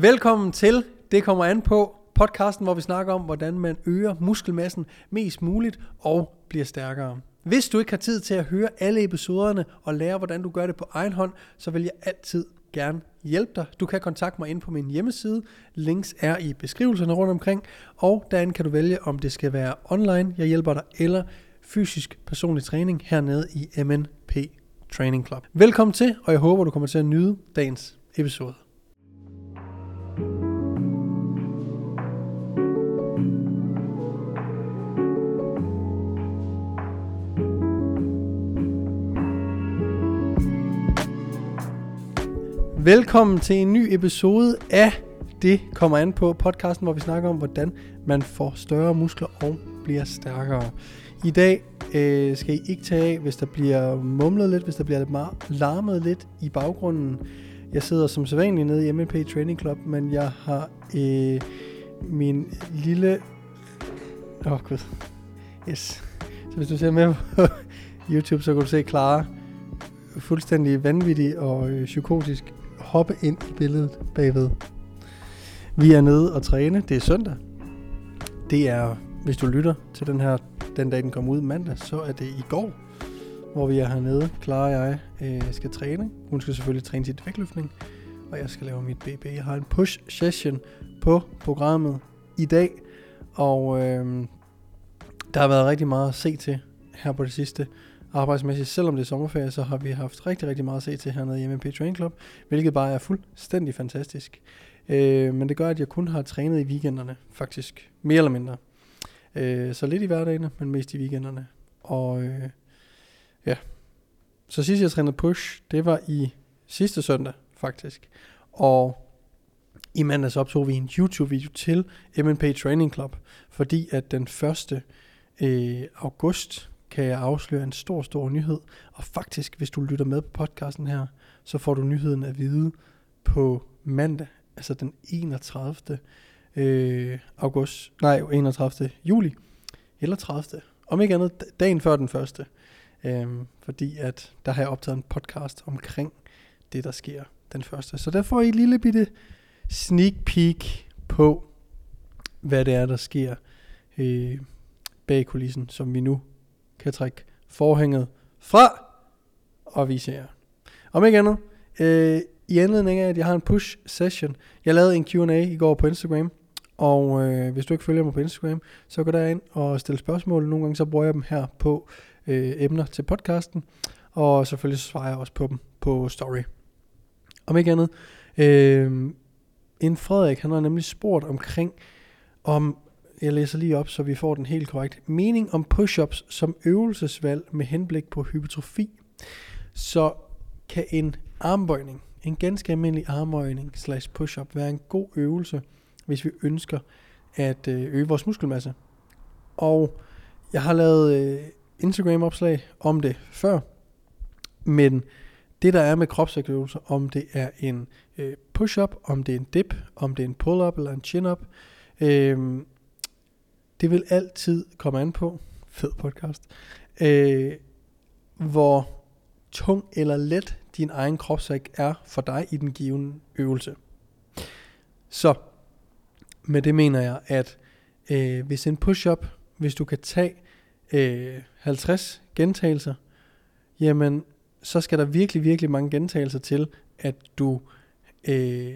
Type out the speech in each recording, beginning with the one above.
Velkommen til Det kommer an på podcasten, hvor vi snakker om, hvordan man øger muskelmassen mest muligt og bliver stærkere. Hvis du ikke har tid til at høre alle episoderne og lære, hvordan du gør det på egen hånd, så vil jeg altid gerne hjælpe dig. Du kan kontakte mig ind på min hjemmeside. Links er i beskrivelserne rundt omkring. Og derinde kan du vælge, om det skal være online, jeg hjælper dig, eller fysisk personlig træning hernede i MNP Training Club. Velkommen til, og jeg håber, du kommer til at nyde dagens episode. Velkommen til en ny episode af Det kommer an på podcasten, hvor vi snakker om, hvordan man får større muskler og bliver stærkere. I dag øh, skal I ikke tage af, hvis der bliver mumlet lidt, hvis der bliver lidt larmet lidt i baggrunden. Jeg sidder som sædvanligt nede i MNP Training Club, men jeg har øh, min lille... Åh oh, gud. Yes. Så hvis du ser med på YouTube, så kan du se Clara fuldstændig vanvittig og øh, psykotisk hoppe ind i billedet bagved. Vi er nede og træne. Det er søndag. Det er, hvis du lytter til den her, den dag den kommer ud mandag, så er det i går, hvor vi er hernede. Clara og jeg øh, skal træne. Hun skal selvfølgelig træne sit vægtløftning, og jeg skal lave mit BB. Jeg har en push session på programmet i dag, og øh, der har været rigtig meget at se til her på det sidste arbejdsmæssigt. Selvom det er sommerferie, så har vi haft rigtig, rigtig meget at se til hernede i MMP Training Club, hvilket bare er fuldstændig fantastisk. Øh, men det gør, at jeg kun har trænet i weekenderne, faktisk. Mere eller mindre. Øh, så lidt i hverdagene, men mest i weekenderne. Og øh, ja. Så sidst jeg trænede push, det var i sidste søndag, faktisk. Og i mandags optog vi en YouTube-video til MNP Training Club, fordi at den 1. Øh, august kan jeg afsløre en stor, stor nyhed. Og faktisk, hvis du lytter med på podcasten her, så får du nyheden at vide på mandag, altså den 31. Øh, august, nej, 31. juli, eller 30. Om ikke andet, dagen før den første. Øh, fordi at der har jeg optaget en podcast omkring det, der sker den første. Så der får I et lille bitte sneak peek på, hvad det er, der sker øh, bag kulissen, som vi nu kan trække forhænget fra og vise jer. Om ikke andet, øh, i anledning af, at jeg har en push session. Jeg lavede en Q&A i går på Instagram, og øh, hvis du ikke følger mig på Instagram, så gå derind og stille spørgsmål. Nogle gange så bruger jeg dem her på øh, emner til podcasten, og selvfølgelig så svarer jeg også på dem på story. Om ikke andet, øh, en Frederik, han har nemlig spurgt omkring, om jeg læser lige op, så vi får den helt korrekt. Mening om push-ups som øvelsesvalg med henblik på hypertrofi. Så kan en armbøjning, en ganske almindelig armbøjning slash push-up, være en god øvelse, hvis vi ønsker at øh, øge vores muskelmasse. Og jeg har lavet øh, Instagram-opslag om det før, men det der er med kropsvægtøvelser, om det er en øh, push-up, om det er en dip, om det er en pull-up eller en chin-up, øh, det vil altid komme an på, fed podcast, øh, hvor tung eller let din egen kropsvægt er for dig i den givende øvelse. Så med det mener jeg, at øh, hvis en push-up, hvis du kan tage øh, 50 gentagelser, jamen så skal der virkelig, virkelig mange gentagelser til, at du øh,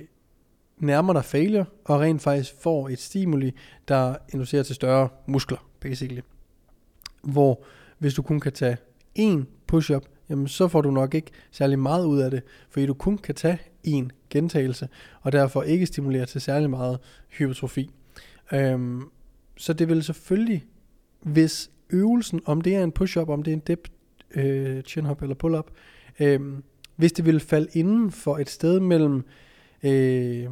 nærmer dig failure, og rent faktisk får et stimuli, der inducerer til større muskler, basically. Hvor hvis du kun kan tage én push-up, jamen så får du nok ikke særlig meget ud af det, fordi du kun kan tage én gentagelse, og derfor ikke stimulere til særlig meget hypertrofi. Øhm, så det vil selvfølgelig, hvis øvelsen, om det er en push-up, om det er en dip, øh, chin-hop eller pull-up, øh, hvis det vil falde inden for et sted mellem øh,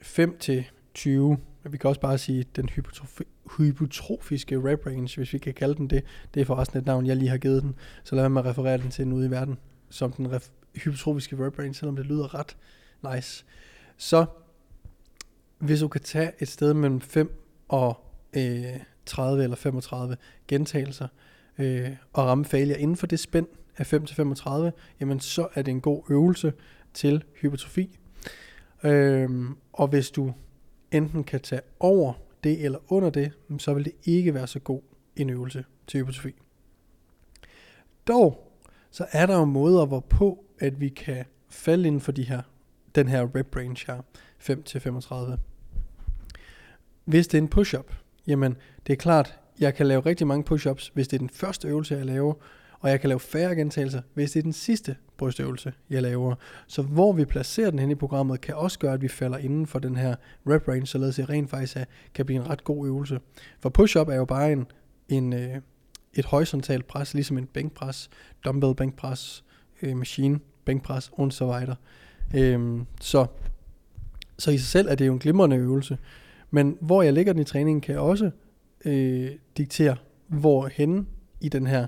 5 til 20, vi kan også bare sige den hypotrofi, hypotrofiske rap range, hvis vi kan kalde den det. Det er forresten et navn, jeg lige har givet den, så lad mig referere den til den ude i verden, som den ref, hypotrofiske rap range, selvom det lyder ret nice. Så hvis du kan tage et sted mellem 5 og øh, 30 eller 35 gentagelser, øh, og ramme failure inden for det spænd af 5 til 35, jamen så er det en god øvelse til hypertrofi. Øhm, og hvis du enten kan tage over det eller under det, mm, så vil det ikke være så god en øvelse til hypotrofi. Dog, så er der jo måder, hvorpå at vi kan falde inden for de her, den her rep range her, 5-35. Hvis det er en push-up, jamen det er klart, jeg kan lave rigtig mange push-ups, hvis det er den første øvelse, jeg laver, og jeg kan lave færre gentagelser, hvis det er den sidste brystøvelse, jeg laver. Så hvor vi placerer den hen i programmet, kan også gøre, at vi falder inden for den her rep range, således at det rent faktisk er, kan blive en ret god øvelse. For push-up er jo bare en, en, øh, et horisontalt pres, ligesom en bænkpres, dumbbell bænkpres, øh, machine bænkpres og så videre. Øhm, så, så i sig selv er det jo en glimrende øvelse. Men hvor jeg lægger den i træningen, kan jeg også øh, diktere, hvor hen i den her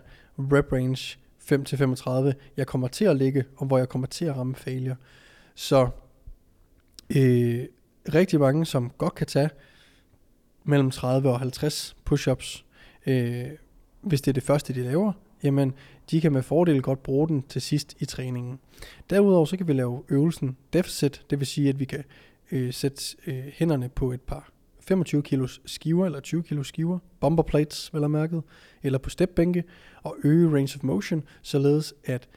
rep range 5-35, jeg kommer til at ligge, og hvor jeg kommer til at ramme failure. Så øh, rigtig mange, som godt kan tage mellem 30 og 50 push-ups, øh, hvis det er det første, de laver, jamen de kan med fordel godt bruge den til sidst i træningen. Derudover så kan vi lave øvelsen deficit, det vil sige, at vi kan øh, sætte øh, hænderne på et par 25 kilos skiver eller 20 kilos skiver, bomber plates vel mærket, eller på stepbænke, og øge range of motion, således at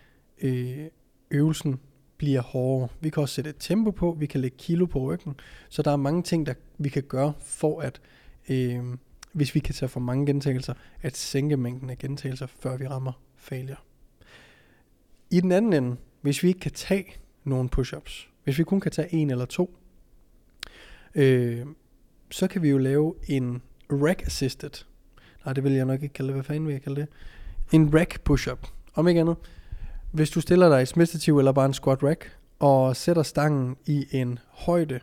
øh, øvelsen bliver hårdere. Vi kan også sætte et tempo på, vi kan lægge kilo på ryggen, så der er mange ting, der vi kan gøre for at, øh, hvis vi kan tage for mange gentagelser, at sænke mængden af gentagelser, før vi rammer failure. I den anden ende, hvis vi ikke kan tage nogle push-ups, hvis vi kun kan tage en eller to, øh, så kan vi jo lave en rack assisted. Nej, det vil jeg nok ikke kalde det. Hvad fanden vil jeg kalde det? En rack push-up. Om ikke andet. Hvis du stiller dig i smidstativ eller bare en squat rack, og sætter stangen i en højde,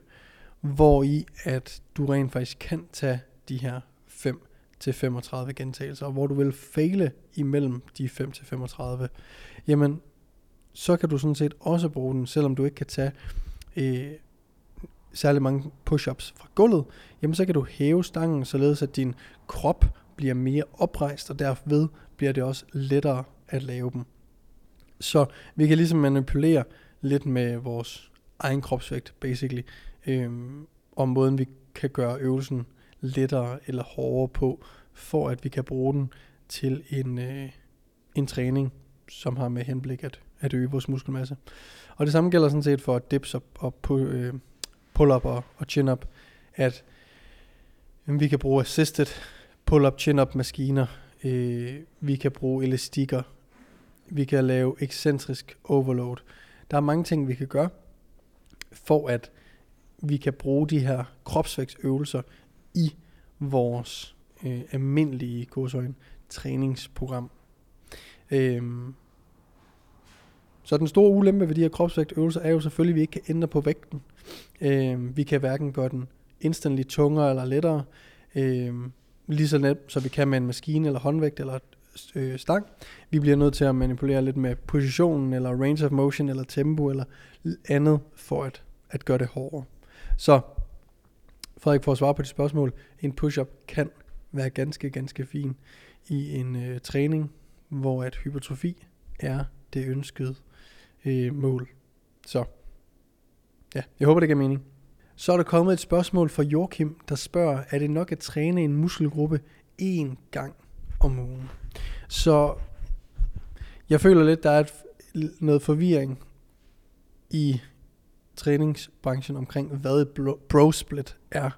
hvor i at du rent faktisk kan tage de her 5 til 35 gentagelser, og hvor du vil fejle imellem de 5 til 35, jamen så kan du sådan set også bruge den, selvom du ikke kan tage øh, særlig mange push-ups fra gulvet, jamen så kan du hæve stangen, således at din krop bliver mere oprejst, og derved bliver det også lettere at lave dem. Så vi kan ligesom manipulere lidt med vores egen kropsvægt, basically, øhm, om måden vi kan gøre øvelsen lettere eller hårdere på, for at vi kan bruge den til en, øh, en træning, som har med henblik at, at øge vores muskelmasse. Og det samme gælder sådan set for dips og, og på, øh, pull-up og, og chin-up, at vi kan bruge assisted pull-up, chin-up maskiner, øh, vi kan bruge elastikker, vi kan lave ekscentrisk overload. Der er mange ting, vi kan gøre, for at vi kan bruge de her kropsvægtsøvelser i vores øh, almindelige godsøjne træningsprogram. Øhm, så den store ulempe ved de her kropsvægtøvelser er jo selvfølgelig, at vi ikke kan ændre på vægten. Øh, vi kan hverken gøre den instantly tungere eller lettere, øh, lige så nemt, så vi kan med en maskine eller håndvægt eller øh, stang. Vi bliver nødt til at manipulere lidt med positionen, eller range of motion, eller tempo, eller andet, for at, at gøre det hårdere. Så, Frederik, for at svare på dit spørgsmål, en push-up kan være ganske, ganske fin i en øh, træning, hvor at hypertrofi er det ønskede øh, mål. Så ja, jeg håber, det giver mening. Så er der kommet et spørgsmål fra Joachim, der spørger, er det nok at træne en muskelgruppe én gang om ugen? Så jeg føler lidt, der er et, noget forvirring i træningsbranchen omkring, hvad et bro split er.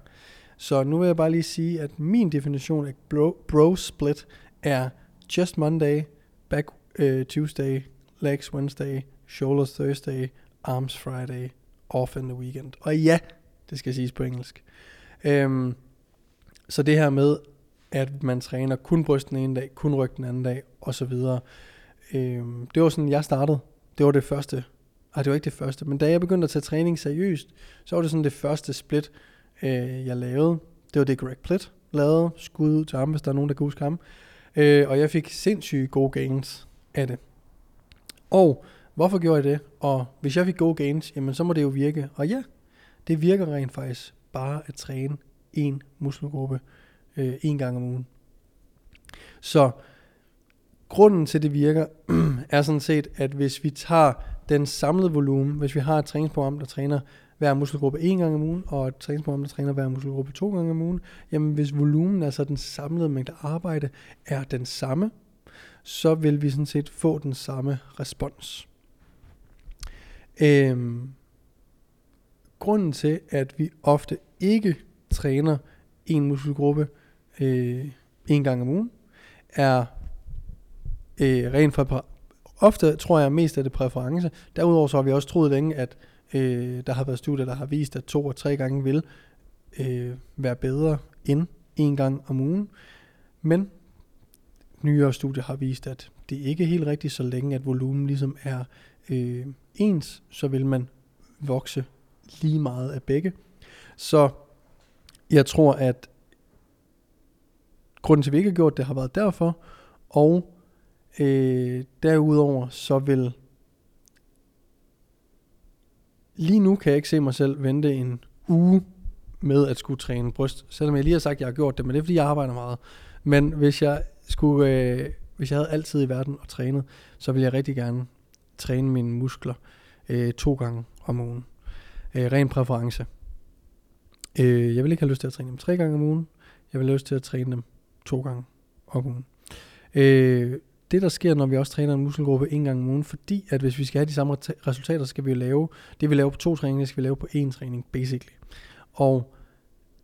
Så nu vil jeg bare lige sige, at min definition af bro, bro split er just Monday, back uh, Tuesday, legs Wednesday, shoulders Thursday, arms Friday, off in the weekend. Og ja, det skal siges på engelsk. Øhm, så det her med, at man træner kun bryst den ene dag, kun ryg den anden dag, og så videre. Øhm, det var sådan, jeg startede. Det var det første. Ej, det var ikke det første. Men da jeg begyndte at tage træning seriøst, så var det sådan det første split, øh, jeg lavede. Det var det Greg Plitt lavede. Skud til ham, hvis der er nogen, der kan huske ham. Øh, og jeg fik sindssygt gode gains af det. Og hvorfor gjorde jeg det? Og hvis jeg fik gode gains, jamen så må det jo virke. Og ja, det virker rent faktisk bare at træne en muskelgruppe øh, en gang om ugen. Så grunden til det virker, er sådan set, at hvis vi tager den samlede volumen, hvis vi har et træningsprogram, der træner, hver muskelgruppe en gang om ugen, og et træningsprogram, der træner hver muskelgruppe to gange om ugen, jamen hvis volumen, altså den samlede mængde arbejde, er den samme, så vil vi sådan set få den samme respons. Øhm, grunden til, at vi ofte ikke træner en muskelgruppe øh, en gang om ugen, er øh, rent for ofte tror jeg mest af det præference. Derudover så har vi også troet længe, at øh, der har været studier, der har vist, at to og tre gange vil øh, være bedre end en gang om ugen. Men nyere studier har vist, at det ikke er helt rigtigt, så længe at volumen ligesom er øh, ens, så vil man vokse lige meget af begge. Så jeg tror, at grunden til, at vi ikke har gjort det, har været derfor, og øh, derudover så vil lige nu kan jeg ikke se mig selv vente en uge med at skulle træne bryst, selvom jeg lige har sagt, at jeg har gjort det, men det er fordi, jeg arbejder meget. Men hvis jeg skulle, øh, hvis jeg havde altid i verden og trænet, så ville jeg rigtig gerne træne mine muskler øh, to gange om ugen. Øh, ren præference. Øh, jeg vil ikke have lyst til at træne dem tre gange om ugen. Jeg vil have lyst til at træne dem to gange om ugen. Øh, det der sker, når vi også træner en muskelgruppe en gang om ugen, fordi at hvis vi skal have de samme resultater, skal vi jo lave, det vi laver på to træninger, skal vi lave på én træning, basically. Og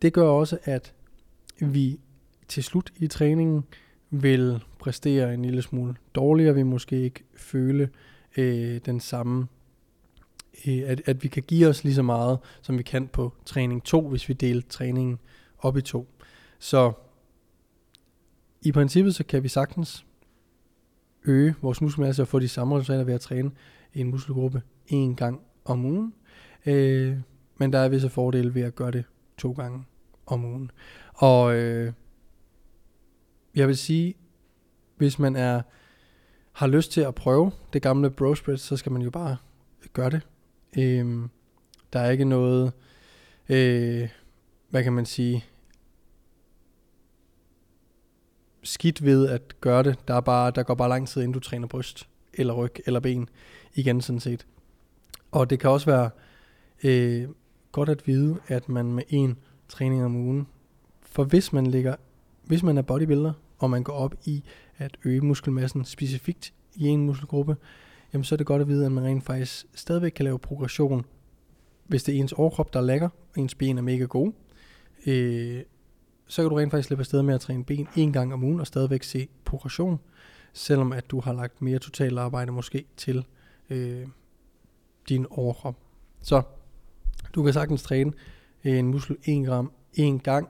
det gør også, at vi til slut i træningen vil præstere en lille smule dårligere, vi måske ikke føle øh, den samme, øh, at, at vi kan give os lige så meget, som vi kan på træning 2, hvis vi deler træningen op i to. Så i princippet så kan vi sagtens øge vores muskelmasse og få de samme resultater ved at træne en muskelgruppe en gang om ugen. Øh, men der er visse fordele ved at gøre det to gange om ugen. Og øh, jeg vil sige, hvis man er har lyst til at prøve det gamle bro spread, så skal man jo bare gøre det. Øhm, der er ikke noget, øh, hvad kan man sige, skidt ved at gøre det. Der, er bare, der går bare lang tid, inden du træner bryst, eller ryg, eller ben, igen sådan set. Og det kan også være øh, godt at vide, at man med en træning om ugen, for hvis man ligger, hvis man er bodybuilder, og man går op i at øge muskelmassen specifikt i en muskelgruppe, jamen så er det godt at vide, at man rent faktisk stadigvæk kan lave progression, hvis det er ens overkrop, der lækker, og ens ben er mega gode, øh, så kan du rent faktisk slippe afsted med at træne ben en gang om ugen og stadigvæk se progression, selvom at du har lagt mere totalt arbejde måske til øh, din overkrop. Så du kan sagtens træne øh, en muskel 1 gram en gang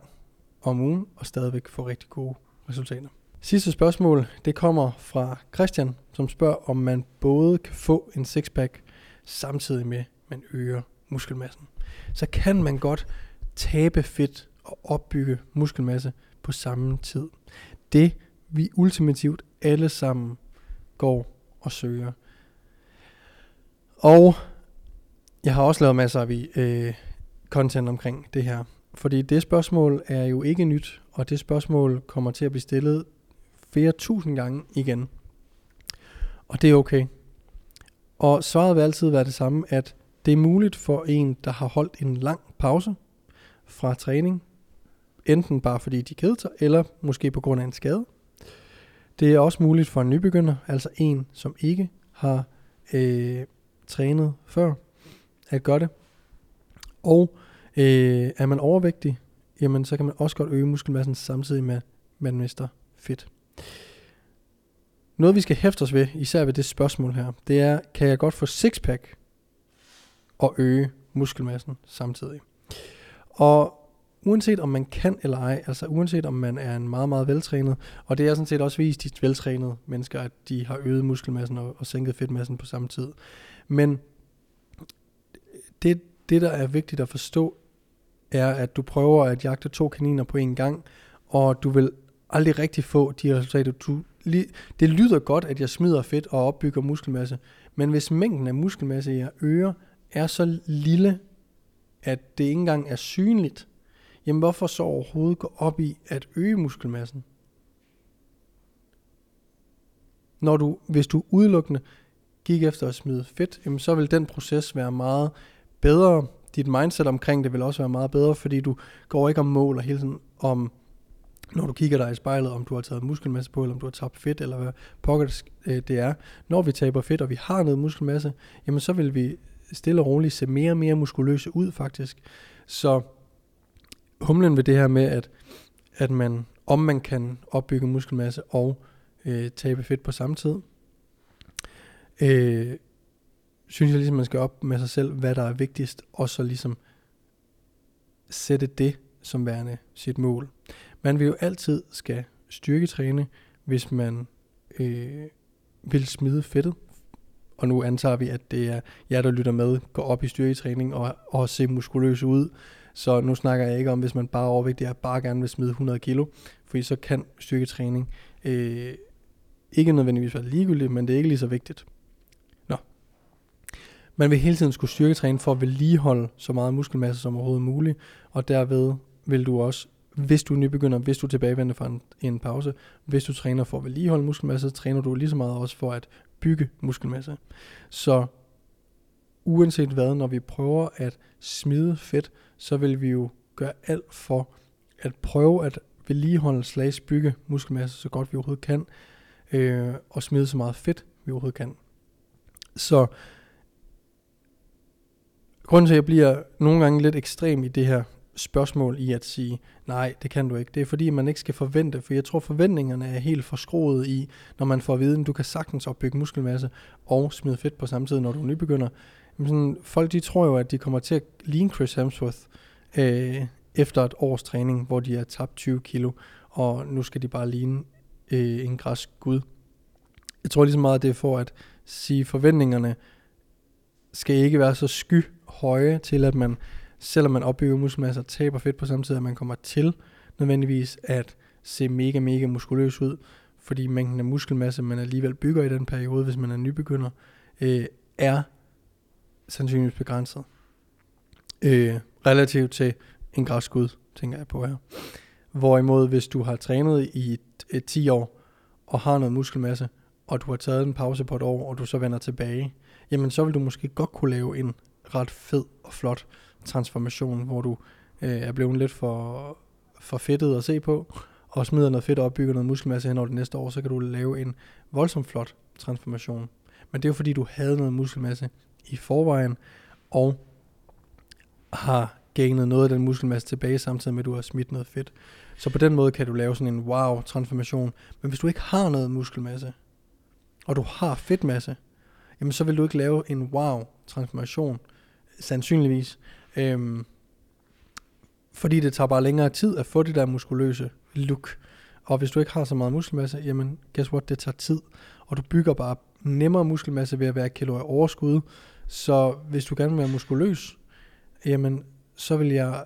om ugen og stadigvæk få rigtig gode resultater. Sidste spørgsmål, det kommer fra Christian, som spørger, om man både kan få en sixpack samtidig med, at man øger muskelmassen. Så kan man godt tabe fedt og opbygge muskelmasse på samme tid. Det vi ultimativt alle sammen går og søger. Og jeg har også lavet masser af øh, content omkring det her. Fordi det spørgsmål er jo ikke nyt, og det spørgsmål kommer til at blive stillet flere tusind gange igen. Og det er okay. Og svaret vil altid være det samme, at det er muligt for en, der har holdt en lang pause fra træning, enten bare fordi de keder sig, eller måske på grund af en skade. Det er også muligt for en nybegynder, altså en, som ikke har øh, trænet før, at gøre det. Og øh, er man overvægtig, jamen så kan man også godt øge muskelmassen samtidig med, at man mister fedt. Noget vi skal hæfte os ved, især ved det spørgsmål her, det er, kan jeg godt få sixpack og øge muskelmassen samtidig? Og uanset om man kan eller ej, altså uanset om man er en meget, meget veltrænet, og det er sådan set også vist de veltrænede mennesker, at de har øget muskelmassen og, og sænket fedtmassen på samme tid. Men det, det, der er vigtigt at forstå, er, at du prøver at jagte to kaniner på en gang, og du vil aldrig rigtig få de resultater, du det lyder godt, at jeg smider fedt og opbygger muskelmasse, men hvis mængden af muskelmasse, jeg øger, er så lille, at det ikke engang er synligt, jamen hvorfor så overhovedet gå op i at øge muskelmassen? Når du, hvis du udelukkende gik efter at smide fedt, jamen så vil den proces være meget bedre. dit mindset omkring det vil også være meget bedre, fordi du går ikke om mål og hele tiden om, når du kigger dig i spejlet, om du har taget muskelmasse på, eller om du har tabt fedt, eller hvad pokker øh, det er. Når vi taber fedt, og vi har noget muskelmasse, jamen så vil vi stille og roligt se mere og mere muskuløse ud faktisk. Så humlen ved det her med, at, at man, om man kan opbygge muskelmasse og øh, tabe fedt på samme tid, øh, synes jeg ligesom, man skal op med sig selv, hvad der er vigtigst, og så ligesom sætte det som værende sit mål. Man vil jo altid skal styrketræne, hvis man øh, vil smide fedtet. Og nu antager vi, at det er jer, der lytter med, går op i styrketræning og, og ser muskuløs ud. Så nu snakker jeg ikke om, hvis man bare er overvægtig og bare gerne vil smide 100 kilo, fordi så kan styrketræning øh, ikke nødvendigvis være ligegyldigt, men det er ikke lige så vigtigt. Nå. Man vil hele tiden skulle styrketræne for at vedligeholde så meget muskelmasse som overhovedet muligt, og derved vil du også, hvis du er nybegynder, hvis du er tilbagevendende fra en, en pause, hvis du træner for at vedligeholde muskelmasse, træner du lige så meget også for at bygge muskelmasse. Så uanset hvad, når vi prøver at smide fedt, så vil vi jo gøre alt for at prøve at vedligeholde slags bygge muskelmasse så godt vi overhovedet kan, øh, og smide så meget fedt vi overhovedet kan. Så grunden til, at jeg bliver nogle gange lidt ekstrem i det her spørgsmål i at sige, nej, det kan du ikke. Det er fordi, man ikke skal forvente, for jeg tror, forventningerne er helt forskroet i, når man får at vide, at du kan sagtens opbygge muskelmasse og smide fedt på samme tid, når du er nybegynder. Men sådan, folk de tror jo, at de kommer til at ligne Chris Hemsworth øh, efter et års træning, hvor de har tabt 20 kilo, og nu skal de bare ligne øh, en græsk gud. Jeg tror lige så meget, at det er for at sige, forventningerne skal ikke være så sky høje til, at man selvom man opbygger muskelmasse og taber fedt på samme tid, at man kommer til nødvendigvis at se mega, mega muskuløs ud, fordi mængden af muskelmasse, man alligevel bygger i den periode, hvis man er nybegynder, øh, er sandsynligvis begrænset. Øh, relativt til en græskud, tænker jeg på her. Hvorimod, hvis du har trænet i et, et 10 år, og har noget muskelmasse, og du har taget en pause på et år, og du så vender tilbage, jamen så vil du måske godt kunne lave en ret fed og flot transformation, hvor du øh, er blevet lidt for, for fedtet at se på, og smider noget fedt og opbygger noget muskelmasse hen over det næste år, så kan du lave en voldsomt flot transformation. Men det er jo fordi, du havde noget muskelmasse i forvejen, og har gainet noget af den muskelmasse tilbage, samtidig med, at du har smidt noget fedt. Så på den måde kan du lave sådan en wow-transformation. Men hvis du ikke har noget muskelmasse, og du har fedtmasse, jamen så vil du ikke lave en wow-transformation, sandsynligvis. Øhm, fordi det tager bare længere tid at få det der muskuløse look. Og hvis du ikke har så meget muskelmasse, jamen guess what, det tager tid. Og du bygger bare nemmere muskelmasse ved at være kilo af overskud. Så hvis du gerne vil være muskuløs, jamen så vil jeg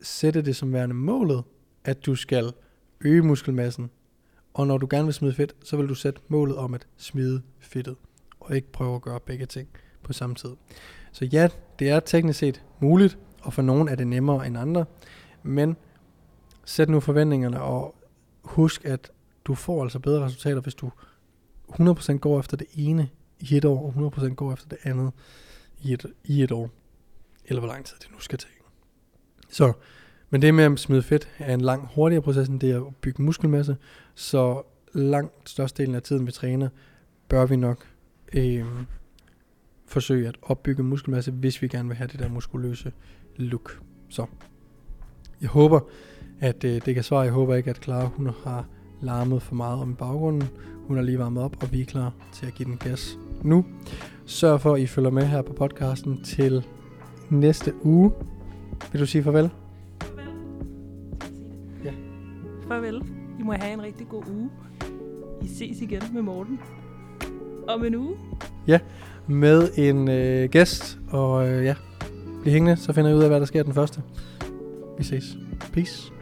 sætte det som værende målet, at du skal øge muskelmassen. Og når du gerne vil smide fedt, så vil du sætte målet om at smide fedtet. Og ikke prøve at gøre begge ting på samme tid. Så ja, det er teknisk set muligt, og for nogen er det nemmere end andre, men sæt nu forventningerne, og husk, at du får altså bedre resultater, hvis du 100% går efter det ene i et år, og 100% går efter det andet i et, i et år. Eller hvor lang tid det nu skal tage. Så, men det med at smide fedt er en lang hurtigere proces, end det at bygge muskelmasse. Så langt størstedelen af tiden vi træner, bør vi nok øh, forsøge at opbygge muskelmasse, hvis vi gerne vil have det der muskuløse look. Så jeg håber, at øh, det kan svare. Jeg håber ikke, at Clara hun har larmet for meget om baggrunden. Hun er lige varmet op, og vi er klar til at give den gas nu. Sørg for, at I følger med her på podcasten til næste uge. Vil du sige farvel? Farvel. Ja. Farvel. I må have en rigtig god uge. I ses igen med Morten. Om en uge. Ja, med en øh, gæst, og øh, ja, bliv hængende, så finder jeg ud af, hvad der sker den første. Vi ses. Peace.